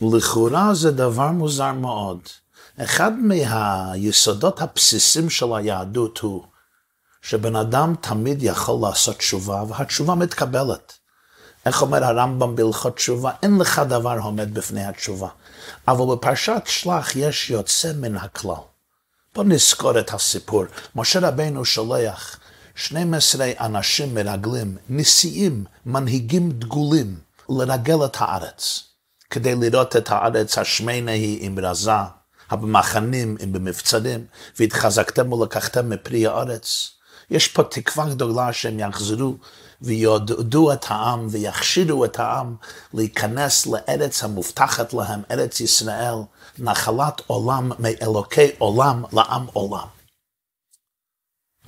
לכאורה זה דבר מוזר מאוד. אחד מהיסודות הבסיסים של היהדות הוא שבן אדם תמיד יכול לעשות תשובה, והתשובה מתקבלת. איך אומר הרמב"ם בהלכות תשובה? אין לך דבר עומד בפני התשובה. אבל בפרשת שלח יש יוצא מן הכלל. בואו נזכור את הסיפור. משה רבנו שולח 12 אנשים מרגלים, נשיאים, מנהיגים דגולים, לרגל את הארץ, כדי לראות את הארץ השמנה היא עם רזה, הבמחנים אם במבצרים, והתחזקתם ולקחתם מפרי הארץ. יש פה תקווה גדולה שהם יחזרו ויעודדו את העם ויכשירו את העם להיכנס לארץ המובטחת להם, ארץ ישראל, נחלת עולם מאלוקי עולם לעם עולם.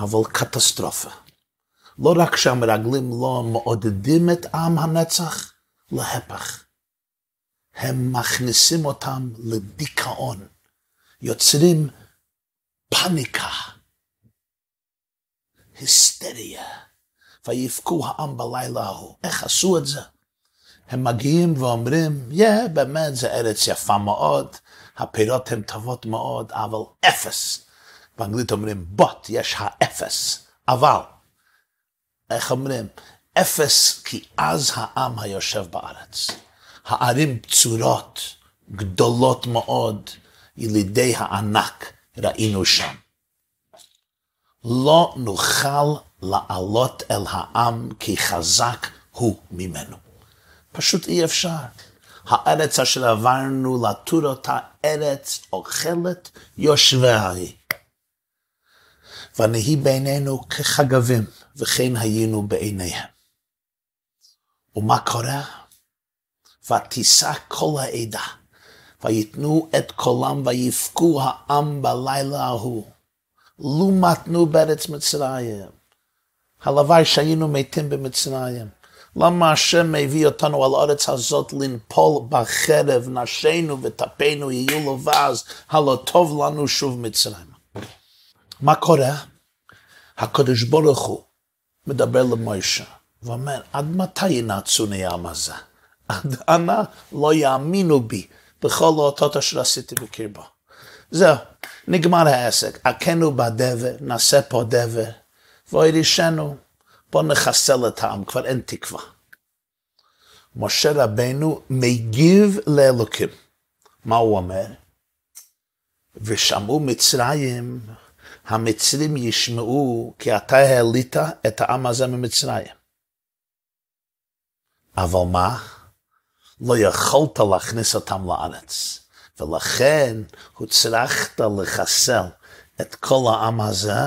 אבל קטסטרופה. לא רק שהמרגלים לא מעודדים את עם הנצח, להפך. הם מכניסים אותם לדיכאון, יוצרים פניקה, היסטריה, ויבכו העם בלילה ההוא. איך עשו את זה? הם מגיעים ואומרים, יא, yeah, באמת, זה ארץ יפה מאוד, הפירות הן טובות מאוד, אבל אפס. באנגלית אומרים, בוט, יש האפס. אבל, איך אומרים? אפס, כי אז העם היושב בארץ. הערים צורות, גדולות מאוד, ילידי הענק ראינו שם. לא נוכל לעלות אל העם כי חזק הוא ממנו. פשוט אי אפשר. הארץ אשר עברנו לתור אותה ארץ אוכלת יושביה היא. ונהי בעינינו כחגבים, וכן היינו בעיניהם. ומה קורה? ותישא כל העדה, ויתנו את קולם ויבכו העם בלילה ההוא. לו מתנו בארץ מצרים. הלוואי שהיינו מתים במצרים. למה השם מביא אותנו על הארץ הזאת לנפול בחרב, נשינו וטפינו יהיו לבז, הלא טוב לנו שוב מצרים. מה קורה? הקדוש ברוך הוא מדבר למוישה ואומר, עד מתי ינעצוני העם הזה? עד אנה לא יאמינו בי בכל האותות אשר עשיתי בקרבו. זהו, נגמר העסק. עקנו בדבר, נעשה פה דבר, וירישנו, בוא נחסל את העם, כבר אין תקווה. משה רבנו מגיב לאלוקים. מה הוא אומר? ושמעו מצרים, המצרים ישמעו כי אתה העלית את העם הזה ממצרים. אבל מה? לא יכולת להכניס אותם לארץ. ולכן הוצרכת לחסל את כל העם הזה,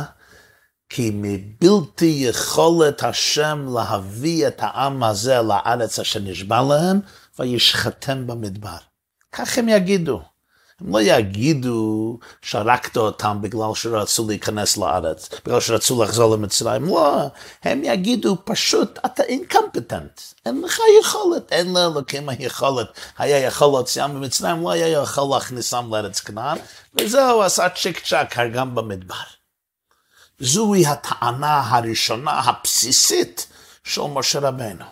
כי מבלתי יכולת השם להביא את העם הזה לארץ אשר נשבע להם, וישחטם במדבר. כך הם יגידו. הם לא יגידו שהרגת אותם בגלל שרצו להיכנס לארץ, בגלל שרצו לחזור למצרים, לא, הם יגידו פשוט, אתה אינקומפטנט, אין לך יכולת, אין לאלוקים היכולת, היה יכול להוציאם במצרים, לא היה יכול להכניסם לארץ כנען, וזהו, עשה צ'יק צ'אק, הרגם במדבר. זוהי הטענה הראשונה, הבסיסית, של משה רבנו.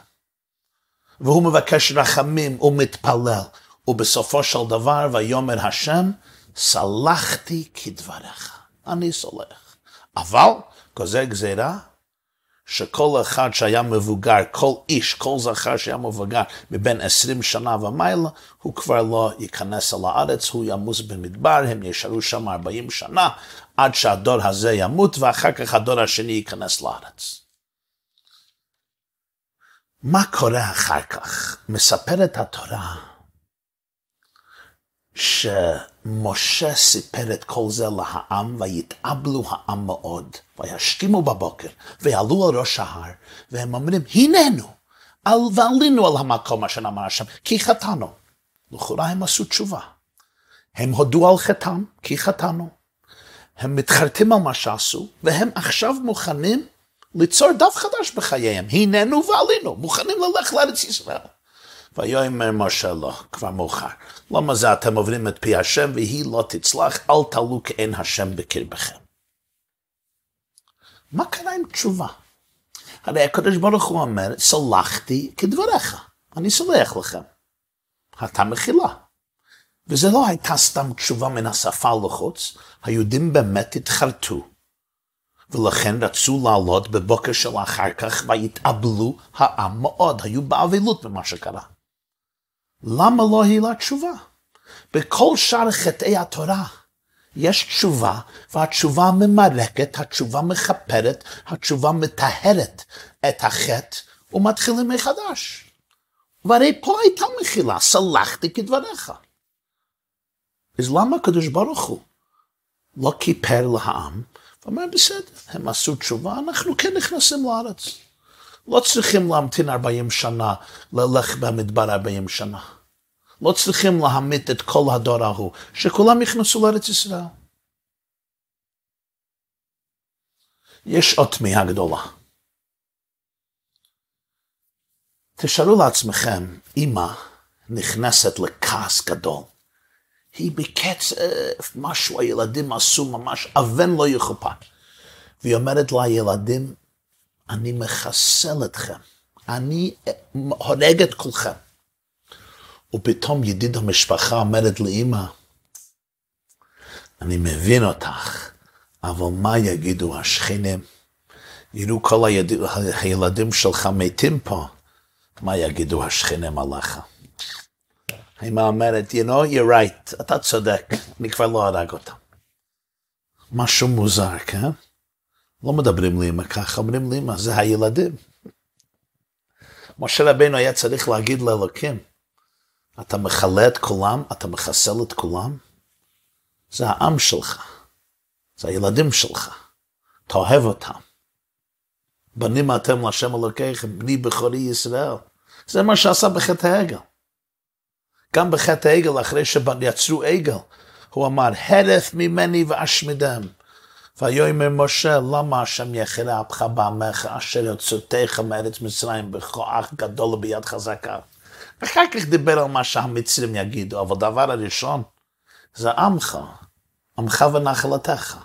והוא מבקש רחמים ומתפלל. ובסופו של דבר, ויאמר השם, סלחתי כדבריך. אני סולח. אבל, כזה גזירה, שכל אחד שהיה מבוגר, כל איש, כל זכר שהיה מבוגר מבין עשרים שנה ומעלה, הוא כבר לא ייכנס אל הארץ, הוא ימוס במדבר, הם ישארו שם ארבעים שנה, עד שהדור הזה ימות, ואחר כך הדור השני ייכנס לארץ. מה קורה אחר כך? מספרת התורה שמשה סיפר את כל זה לעם, ויתאבלו העם מאוד, וישכימו בבוקר, ועלו על ראש ההר, והם אומרים, הננו, על, ועלינו על המקום אשר אמר השם, כי חטאנו. לכאורה הם עשו תשובה. הם הודו על חטאם, כי חטאנו. הם מתחרטים על מה שעשו, והם עכשיו מוכנים ליצור דף חדש בחייהם. הננו ועלינו, מוכנים ללכת לארץ ישראל. ויאמר משה לו, כבר מאוחר, למה זה אתם עוברים את פי השם והיא לא תצלח, אל תעלו כאין השם בקרבכם. מה קרה עם תשובה? הרי הקדוש ברוך הוא אומר, סלחתי כדבריך, אני סולח לכם. אתה מחילה. וזה לא הייתה סתם תשובה מן השפה לחוץ, היהודים באמת התחרטו. ולכן רצו לעלות בבוקר של אחר כך, והתאבלו העם מאוד, היו באבלות במה שקרה. למה לא היא לה תשובה? בכל שאר חטאי התורה יש תשובה, והתשובה ממרקת, התשובה מכפרת, התשובה מטהרת את החטא, ומתחילים מחדש. והרי פה הייתה מחילה, סלחתי כדבריך. אז למה הקדוש ברוך הוא לא כיפר לעם, ואומר בסדר, הם עשו תשובה, אנחנו כן נכנסים לארץ. לא צריכים להמתין 40 שנה, ללך במדבר 40 שנה. לא צריכים להמית את כל הדור ההוא, שכולם יכנסו לארץ ישראל. יש עוד תמיהה גדולה. תשאלו לעצמכם, אמא נכנסת לכעס גדול. היא בקצב, משהו הילדים עשו ממש אבן לא יכופר. והיא אומרת לילדים, אני מחסל אתכם, אני הורג את כולכם. ופתאום ידיד המשפחה אומרת לאמא, אני מבין אותך, אבל מה יגידו השכנים? יראו כל היד... הילדים שלך מתים פה, מה יגידו השכנים עליך? האמא אומרת, you know, you're right, אתה צודק, אני כבר לא הרג אותם. משהו מוזר, כן? לא מדברים לאמא ככה, אומרים לאמא, זה הילדים. משה רבינו היה צריך להגיד לאלוקים, אתה מכלה את כולם, אתה מחסל את כולם, זה העם שלך, זה הילדים שלך, אתה אוהב אותם. בנים אתם להשם אלוקיכם, בני בכורי ישראל. זה מה שעשה בחטא העגל. גם בחטא העגל, אחרי שיצרו עגל, הוא אמר, הרף ממני ואשמידם. ויאמר משה, למה השם יחרה אפך בעמך, אשר יוצאתך מארץ מצרים בכוח גדול וביד חזקה. אחר כך דיבר על מה שהמצרים יגידו, אבל דבר הראשון, זה עמך, עמך ונחלתך.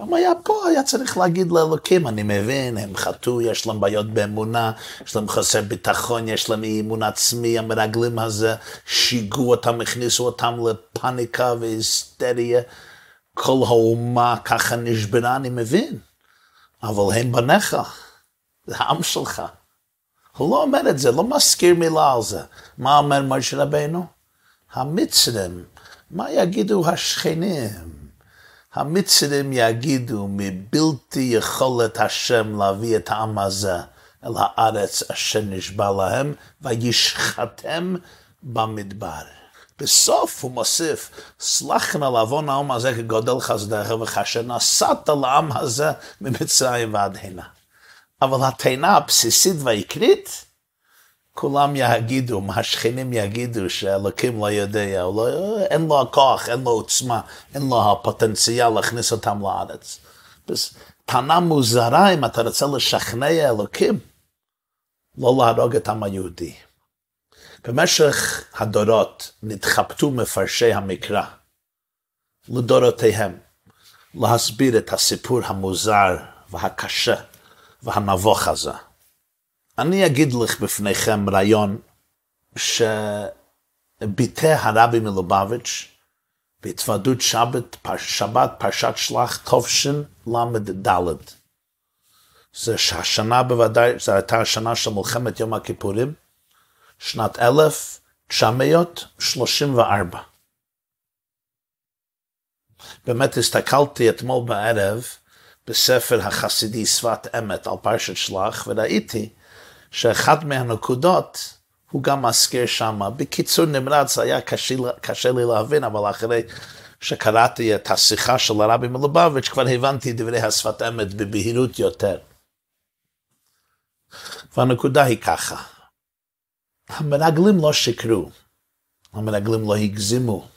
גם היה פה, היה צריך להגיד לאלוקים, אני מבין, הם חטאו, יש להם בעיות באמונה, יש להם חסר ביטחון, יש להם אי אמון עצמי, המרגלים הזה, שיגעו אותם, הכניסו אותם לפאניקה והיסטריה, כל האומה ככה נשברה, אני מבין, אבל הם בניך, זה העם שלך. הוא לא אומר את זה, לא מזכיר מילה על זה. מה אומר משה רבנו? המצרים, מה יגידו השכנים? המצרים יגידו מבלתי יכולת השם להביא את העם הזה אל הארץ אשר נשבע להם, וישחטם במדבר. בסוף הוא מוסיף, סלח נא לעוון העם הזה כגודל חסדך, וכאשר נסעת לעם הזה ממצרים ועד הנה. אבל התאנה הבסיסית והעיקרית, כולם יגידו, מהשכנים יגידו שאלוקים לא יודע, לא, אין לו הכוח, אין לו עוצמה, אין לו הפוטנציאל להכניס אותם לארץ. טענה מוזרה אם אתה רוצה לשכנע אלוקים, לא להרוג את העם היהודי. במשך הדורות נתחבטו מפרשי המקרא לדורותיהם להסביר את הסיפור המוזר והקשה והנבוך הזה. אני אגיד לך בפניכם רעיון שביטא הרבי מלובביץ' בהתוועדות שבת, שבת פרשת שלח תופשין ל"ד. זה השנה בוודאי, זו הייתה השנה של מלחמת יום הכיפורים, שנת 1934. באמת הסתכלתי אתמול בערב בספר החסידי שפת אמת על פרשת שלח, וראיתי שאחת מהנקודות הוא גם מזכיר שם. בקיצור נמרץ היה קשה, קשה לי להבין, אבל אחרי שקראתי את השיחה של הרבי מלובביץ', כבר הבנתי דברי השפת אמת בבהירות יותר. והנקודה היא ככה, המרגלים לא שקרו, המרגלים לא הגזימו,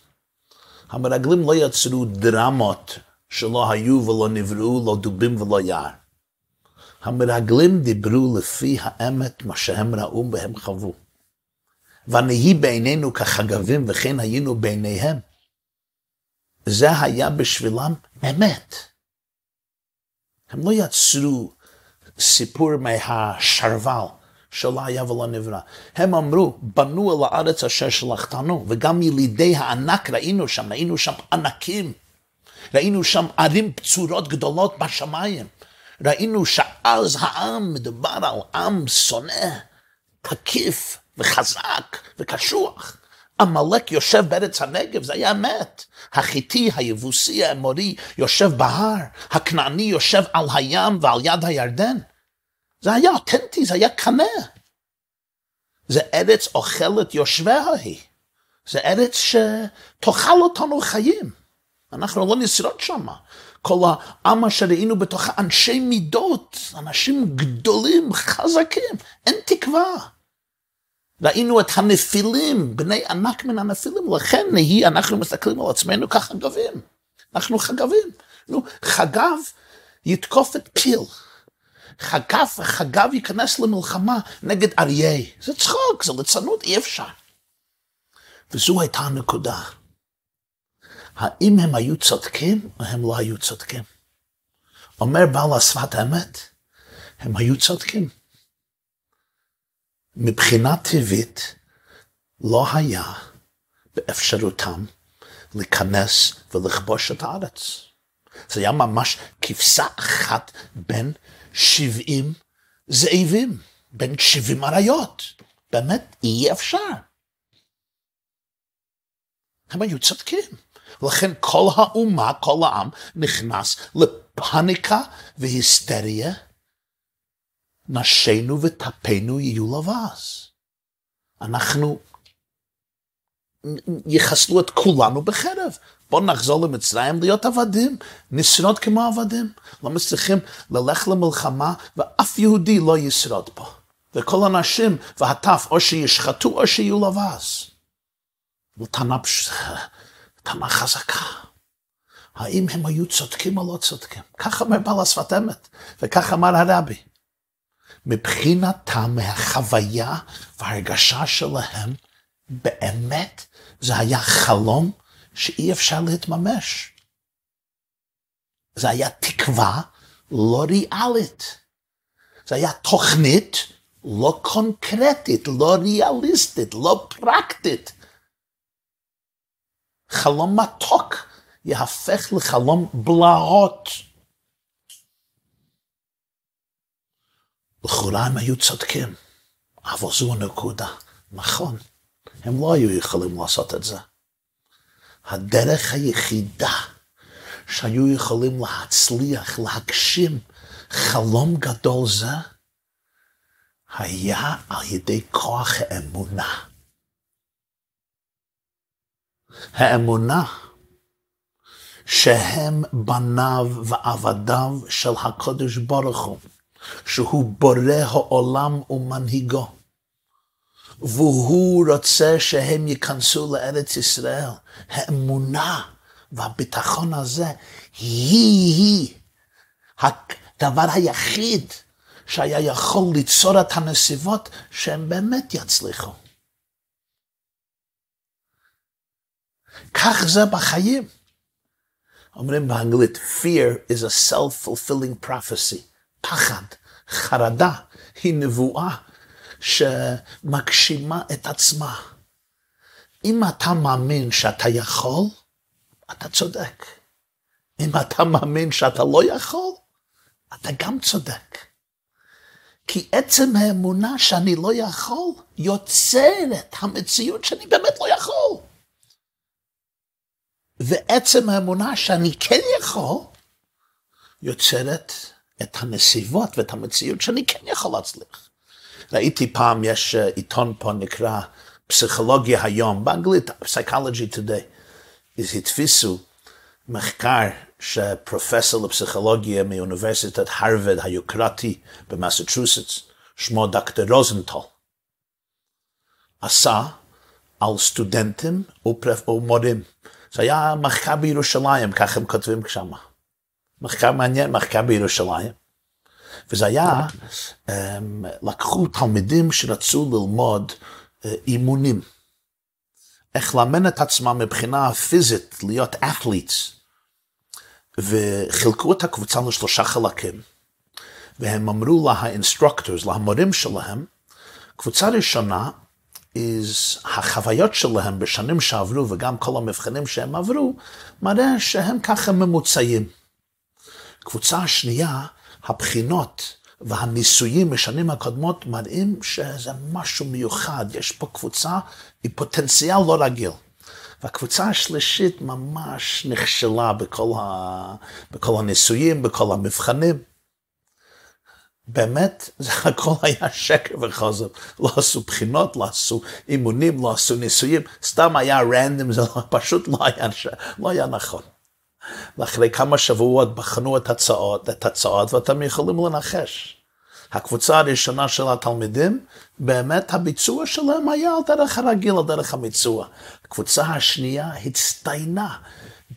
המרגלים לא יצרו דרמות שלא היו ולא נבראו, לא דובים ולא יער. המרגלים דיברו לפי האמת, מה שהם ראו והם חוו. ונהי בעינינו כחגבים וכן היינו בעיניהם. זה היה בשבילם אמת. הם לא יצרו סיפור מהשרוול שלא היה ולא נברא. הם אמרו, בנו אל הארץ אשר שלחתנו, וגם ילידי הענק ראינו שם, ראינו שם ענקים. ראינו שם ערים בצורות גדולות בשמיים. ראינו שאז העם מדובר על עם שונא, תקיף וחזק וקשוח. עמלק יושב בארץ הנגב, זה היה אמת. החיטי, היבוסי, האמורי, יושב בהר. הכנעני יושב על הים ועל יד הירדן. זה היה אותנטי, זה היה קנה. זה ארץ אוכלת יושביה היא. זה ארץ שתאכל אותנו חיים. אנחנו לא נשרוד שם. כל העם אשר ראינו בתוכה אנשי מידות, אנשים גדולים, חזקים, אין תקווה. ראינו את הנפילים, בני ענק מן הנפילים, לכן נהי, אנחנו מסתכלים על עצמנו כחגבים. אנחנו חגבים. נו, חגב יתקוף את פיל. חגב, חגב ייכנס למלחמה נגד אריה. זה צחוק, זה ליצנות, אי אפשר. וזו הייתה הנקודה. האם הם היו צודקים או הם לא היו צודקים? אומר בעל השפת אמת, הם היו צודקים. מבחינה טבעית לא היה באפשרותם להיכנס ולכבוש את הארץ. זה היה ממש כבשה אחת בין שבעים זאבים, בין שבעים אריות. באמת, אי אפשר. הם היו צודקים. לכן כל האומה, כל העם, נכנס לפאניקה והיסטריה. נשינו וטפנו יהיו לבז. אנחנו, יחסלו את כולנו בחרב. בואו נחזור למצרים להיות עבדים, נשרוד כמו עבדים. לא מצליחים ללכת למלחמה ואף יהודי לא ישרוד פה. וכל הנשים והטף או שישחטו או שיהיו לבז. וטענה טענה חזקה. האם הם היו צודקים או לא צודקים? כך אומר בעל השפת אמת, וכך אמר הרבי. מבחינתם, מהחוויה וההרגשה שלהם, באמת זה היה חלום שאי אפשר להתממש. זה היה תקווה לא ריאלית. זה היה תוכנית לא קונקרטית, לא ריאליסטית, לא פרקטית. חלום מתוק יהפך לחלום בלהות. לכאורה הם היו צודקים, אבל זו הנקודה. נכון, הם לא היו יכולים לעשות את זה. הדרך היחידה שהיו יכולים להצליח, להגשים חלום גדול זה, היה על ידי כוח האמונה. האמונה שהם בניו ועבדיו של הקודש ברוך הוא, שהוא בורא העולם ומנהיגו, והוא רוצה שהם ייכנסו לארץ ישראל. האמונה והביטחון הזה היא-היא הדבר היחיד שהיה יכול ליצור את הנסיבות שהם באמת יצליחו. כך זה בחיים. אומרים באנגלית, fear is a self-fulfilling prophecy. פחד, חרדה, היא נבואה שמגשימה את עצמה. אם אתה מאמין שאתה יכול, אתה צודק. אם אתה מאמין שאתה לא יכול, אתה גם צודק. כי עצם האמונה שאני לא יכול, יוצרת המציאות שאני באמת לא יכול. ועצם האמונה שאני כן יכול, יוצרת את הנסיבות ואת המציאות שאני כן יכול להצליח. ראיתי פעם, יש אה, עיתון פה נקרא פסיכולוגיה היום, באנגלית, Psychology Today, אז התפיסו מחקר שפרופסור לפסיכולוגיה מאוניברסיטת הרווארד היוקרתי במסצ'וסטס, שמו דוקטור רוזנטל, עשה על סטודנטים ומורים. זה היה מחקר בירושלים, כך הם כותבים שם. מחקר מעניין, מחקר בירושלים. וזה היה, הם, לקחו תלמידים שרצו ללמוד אה, אימונים. איך לאמן את עצמם מבחינה פיזית, להיות athletes. וחילקו את הקבוצה לשלושה חלקים. והם אמרו ל instructors, להמורים שלהם, קבוצה ראשונה is החוויות שלהם בשנים שעברו וגם כל המבחנים שהם עברו, מראה שהם ככה ממוצעים. קבוצה השנייה, הבחינות והניסויים בשנים הקודמות מראים שזה משהו מיוחד, יש פה קבוצה עם פוטנציאל לא רגיל. והקבוצה השלישית ממש נכשלה בכל, ה... בכל הניסויים, בכל המבחנים. באמת, זה הכל היה שקר וחוזר. לא עשו בחינות, לא עשו אימונים, לא עשו ניסויים, סתם היה רנדום, זה לא, פשוט לא היה, לא היה נכון. ואחרי כמה שבועות בחנו את התוצאות, את התוצאות ואתם יכולים לנחש. הקבוצה הראשונה של התלמידים, באמת הביצוע שלהם היה על דרך הרגיל, על דרך הביצוע. הקבוצה השנייה הצטיינה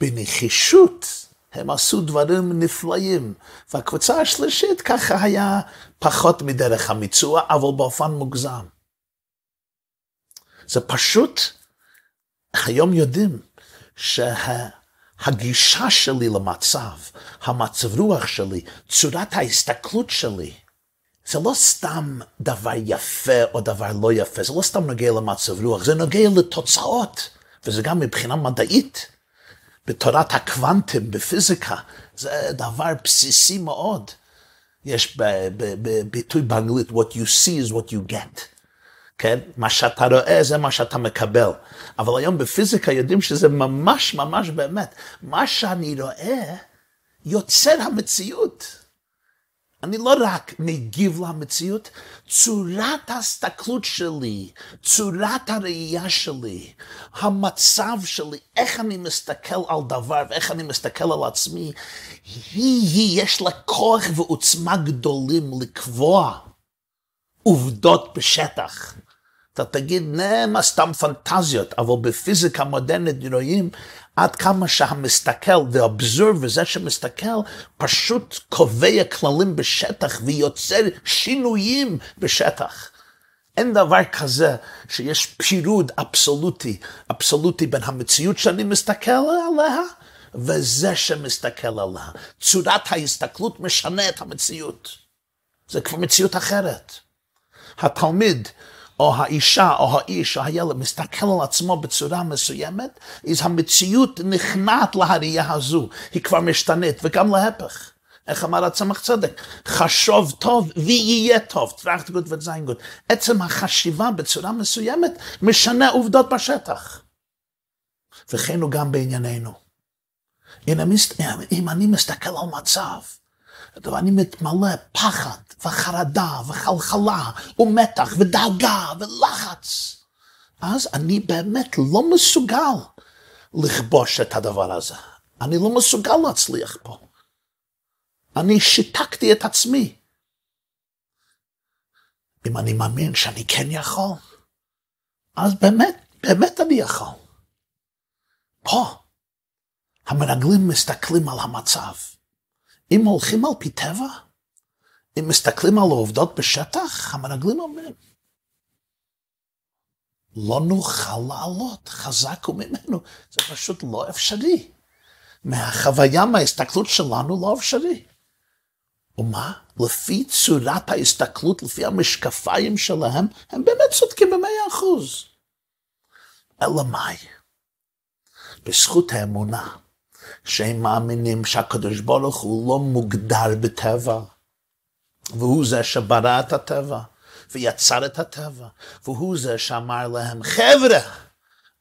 בנחישות. הם עשו דברים נפלאים. והקבוצה השלישית ככה היה פחות מדרך המיצוע, אבל באופן מוגזם. זה פשוט, היום יודעים שהגישה שלי למצב, המצב רוח שלי, צורת ההסתכלות שלי, זה לא סתם דבר יפה או דבר לא יפה, זה לא סתם נוגע למצב רוח, זה נוגע לתוצאות, וזה גם מבחינה מדעית. בתורת הקוונטים, בפיזיקה, זה דבר בסיסי מאוד. יש ביטוי באנגלית, what you see is what you get. כן? מה שאתה רואה זה מה שאתה מקבל. אבל היום בפיזיקה יודעים שזה ממש ממש באמת. מה שאני רואה יוצר המציאות. אני לא רק מגיב למציאות, צורת ההסתכלות שלי, צורת הראייה שלי, המצב שלי, איך אני מסתכל על דבר ואיך אני מסתכל על עצמי, היא, היא, יש לה כוח ועוצמה גדולים לקבוע עובדות בשטח. אתה תגיד, נמה סתם פנטזיות, אבל בפיזיקה מודרנית רואים עד כמה שהמסתכל, the observer, זה שמסתכל, פשוט קובע כללים בשטח ויוצר שינויים בשטח. אין דבר כזה שיש פירוד אבסולוטי, אבסולוטי בין המציאות שאני מסתכל עליה וזה שמסתכל עליה. צורת ההסתכלות משנה את המציאות. זה כבר מציאות אחרת. התלמיד או האישה, או האיש, או הילד, מסתכל על עצמו בצורה מסוימת, אז המציאות נכנעת להראייה הזו, היא כבר משתנית, וגם להפך. איך אמר הצמח צדק? חשוב טוב ויהיה טוב, טראכט גוד וזין גוד. עצם החשיבה בצורה מסוימת משנה עובדות בשטח. וכן הוא גם בענייננו. אם אני מסתכל על מצב, ואני מתמלא פחד וחרדה וחלחלה ומתח ודאגה ולחץ, אז אני באמת לא מסוגל לכבוש את הדבר הזה. אני לא מסוגל להצליח פה. אני שיתקתי את עצמי. אם אני מאמין שאני כן יכול, אז באמת, באמת אני יכול. פה, המרגלים מסתכלים על המצב. אם הולכים על פי טבע, אם מסתכלים על העובדות בשטח, המרגלים אומרים, לא נוכל לעלות חזק ממנו, זה פשוט לא אפשרי. מהחוויה, מההסתכלות שלנו, לא אפשרי. ומה? לפי צורת ההסתכלות, לפי המשקפיים שלהם, הם באמת צודקים במאה אחוז. אלא מאי? בזכות האמונה, שהם מאמינים שהקדוש ברוך הוא לא מוגדר בטבע, והוא זה שברא את הטבע, ויצר את הטבע, והוא זה שאמר להם, חבר'ה,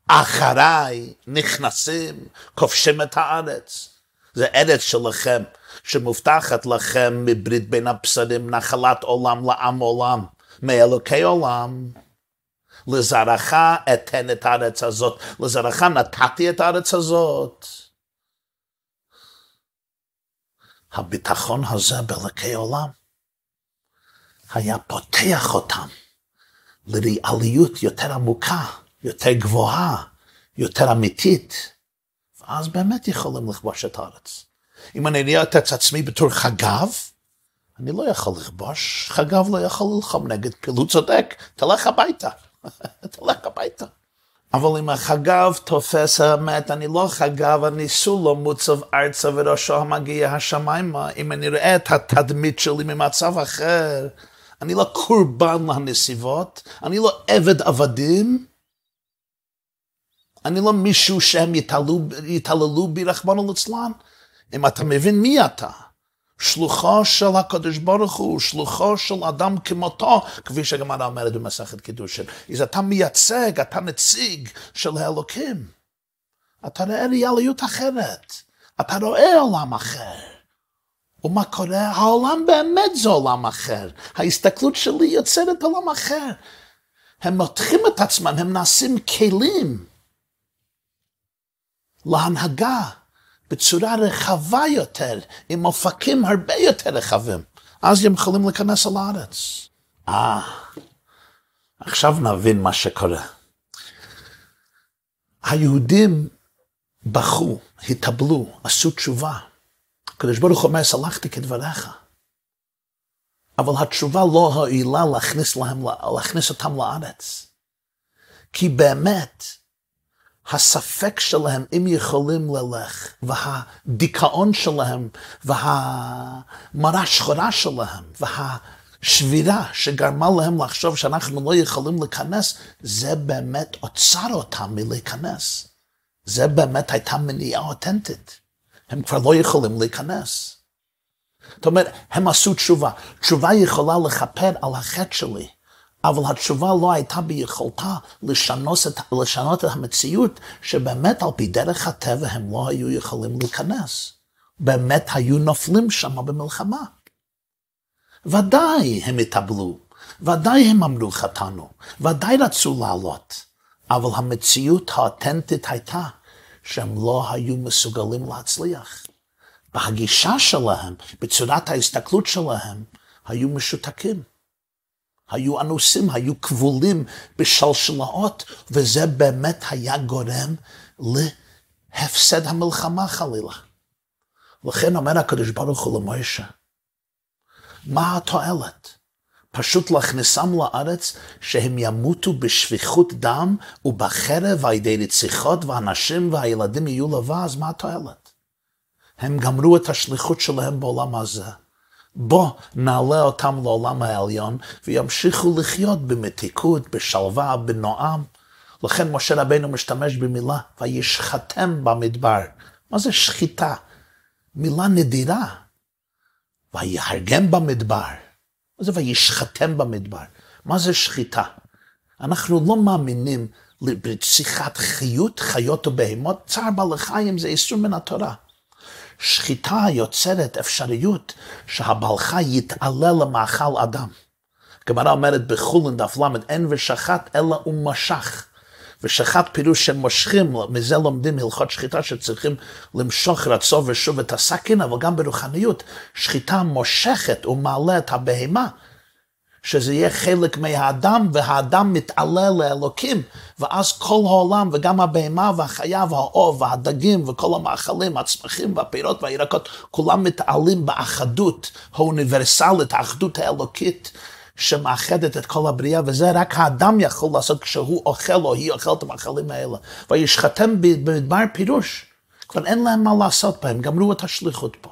אחריי נכנסים, כובשים את הארץ. זה ארץ שלכם, שמובטחת לכם מברית בין הבשרים, נחלת עולם לעם עולם, מאלוקי עולם. לזרעך אתן את הארץ הזאת, לזרעך נתתי את הארץ הזאת. הביטחון הזה באלוקי עולם היה פותח אותם לריאליות יותר עמוקה, יותר גבוהה, יותר אמיתית, ואז באמת יכולים לכבוש את הארץ. אם אני רואה את עצמי בתור חגב, אני לא יכול לכבוש, חגב לא יכול ללחום נגד פעילות צודק, תלך הביתה, תלך הביתה. אבל אם החגב תופס האמת, אני לא חגב, אני סולו מוצב ארצה וראשו המגיע השמיימה. אם אני רואה את התדמית שלי ממצב אחר, אני לא קורבן לנסיבות, אני לא עבד עבדים, אני לא מישהו שהם יתעללו, בי, רחמנא ליצלן. אם אתה מבין מי אתה, שלוחו של הקדוש ברוך הוא, שלוחו של אדם כמותו, כפי שגמרא אומרת במסכת קידושין. אז אתה מייצג, אתה נציג של האלוקים. אתה רואה ריאליות אחרת, אתה רואה עולם אחר. ומה קורה? העולם באמת זה עולם אחר. ההסתכלות שלי יוצרת עולם אחר. הם מותחים את עצמם, הם נעשים כלים להנהגה בצורה רחבה יותר, עם אופקים הרבה יותר רחבים. אז הם יכולים להיכנס על הארץ. אה, עכשיו נבין מה שקורה. היהודים בכו, התאבלו, עשו תשובה. הקדוש ברוך הוא אומר, סלחתי כדבריך. אבל התשובה לא הועילה להכניס, להם, להכניס אותם לארץ. כי באמת, הספק שלהם אם יכולים ללך, והדיכאון שלהם, והמראה שחורה שלהם, והשבירה שגרמה להם לחשוב שאנחנו לא יכולים להיכנס, זה באמת עוצר אותם מלהיכנס. זה באמת הייתה מניעה אותנטית. הם כבר לא יכולים להיכנס. זאת אומרת, הם עשו תשובה. תשובה יכולה לכפר על החטא שלי. אבל התשובה לא הייתה ביכולתה לשנות את, לשנות את המציאות, שבאמת על פי דרך הטבע הם לא היו יכולים להיכנס. באמת היו נופלים שם במלחמה. ודאי הם התאבלו, ודאי הם אמרו חטאנו, ודאי רצו לעלות, אבל המציאות האותנטית הייתה שהם לא היו מסוגלים להצליח. בהגישה שלהם, בצורת ההסתכלות שלהם, היו משותקים. היו אנוסים, היו כבולים בשלשלאות, וזה באמת היה גורם להפסד המלחמה חלילה. לכן אומר הקדוש ברוך הוא למוישה, מה התועלת? פשוט להכניסם לארץ שהם ימותו בשפיכות דם ובחרב על ידי רציחות והנשים והילדים יהיו לבד, אז מה התועלת? הם גמרו את השליחות שלהם בעולם הזה. בוא נעלה אותם לעולם העליון וימשיכו לחיות במתיקות, בשלווה, בנועם. לכן משה רבנו משתמש במילה וישחטם במדבר. מה זה שחיטה? מילה נדירה. ויהרגם במדבר. מה זה וישחטם במדבר? מה זה שחיטה? אנחנו לא מאמינים ברציחת חיות, חיות ובהמות. צער בעלי חיים זה איסור מן התורה. שחיטה יוצרת אפשריות שהבעל חי יתעלה למאכל אדם. הגמרא אומרת בחולין דף ל, אין ושחט אלא הוא משך. ושחט פירוש שהם מושכים, מזה לומדים הלכות שחיטה שצריכים למשוך רצו ושוב את הסכין, אבל גם ברוחניות, שחיטה מושכת ומעלה את הבהמה שזה יהיה חלק מהאדם, והאדם מתעלה לאלוקים, ואז כל העולם, וגם הבהמה והחיה והאוב והדגים וכל המאכלים, הצמחים והפירות והירקות, כולם מתעלים באחדות האוניברסלית, האחדות האלוקית. שמאחדת את כל הבריאה, וזה רק האדם יכול לעשות כשהוא אוכל או היא אוכלת את המאכלים האלה. וישחטם במדבר פירוש, כבר אין להם מה לעשות בהם, גמרו את השליחות פה.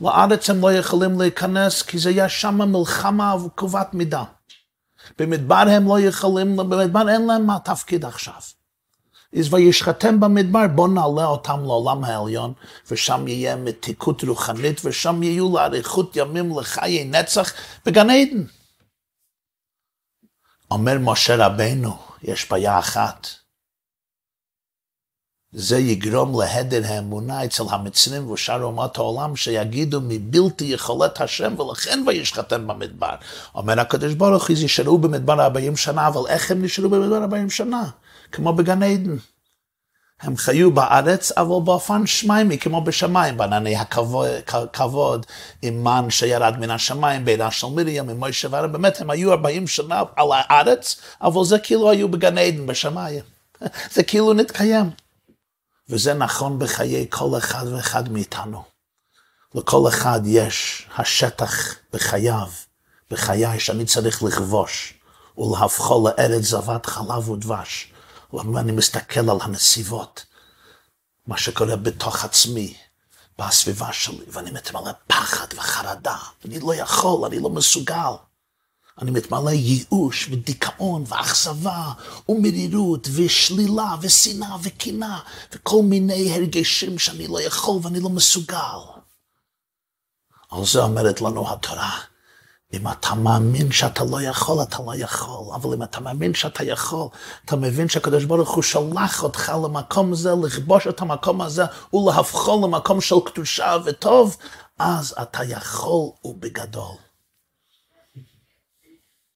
לארץ הם לא יכולים להיכנס כי זה יש שם מלחמה וקובעת מידה. במדבר הם לא יכולים, במדבר אין להם מה תפקיד עכשיו. אז וישחטם במדבר, בוא נעלה אותם לעולם העליון, ושם יהיה מתיקות רוחנית, ושם יהיו לאריכות ימים לחיי נצח בגן עדן. אומר משה רבנו, יש בעיה אחת. זה יגרום להדר האמונה אצל המצרים ושאר אומות העולם שיגידו מבלתי יכולת השם ולכן וישחטם במדבר. אומר הקדוש ברוך הוא, ישארו במדבר 40 שנה, אבל איך הם נשארו במדבר 40 שנה? כמו בגן עדן. הם חיו בארץ, אבל באופן שמיימי, כמו בשמיים, בענני הכבוד, עם מן שירד מן השמיים, בעידה של מרים, עם מוישה והרב, באמת הם היו 40 שנה על הארץ, אבל זה כאילו היו בגן עדן, בשמיים. זה כאילו נתקיים. וזה נכון בחיי כל אחד ואחד מאיתנו. לכל אחד יש השטח בחייו, בחיי שאני צריך לכבוש ולהפכו לארץ זבת חלב ודבש. ואני מסתכל על הנסיבות, מה שקורה בתוך עצמי, בסביבה שלי, ואני מתמלא פחד וחרדה. אני לא יכול, אני לא מסוגל. אני מתמלא ייאוש ודיכאון ואכזבה ומרירות ושלילה ושנאה וקנאה וכל מיני הרגשים שאני לא יכול ואני לא מסוגל. על זה אומרת לנו התורה. אם אתה מאמין שאתה לא יכול, אתה לא יכול. אבל אם אתה מאמין שאתה יכול, אתה מבין שהקדוש ברוך הוא שלח אותך למקום הזה, לכבוש את המקום הזה ולהפכו למקום של קדושה וטוב, אז אתה יכול ובגדול.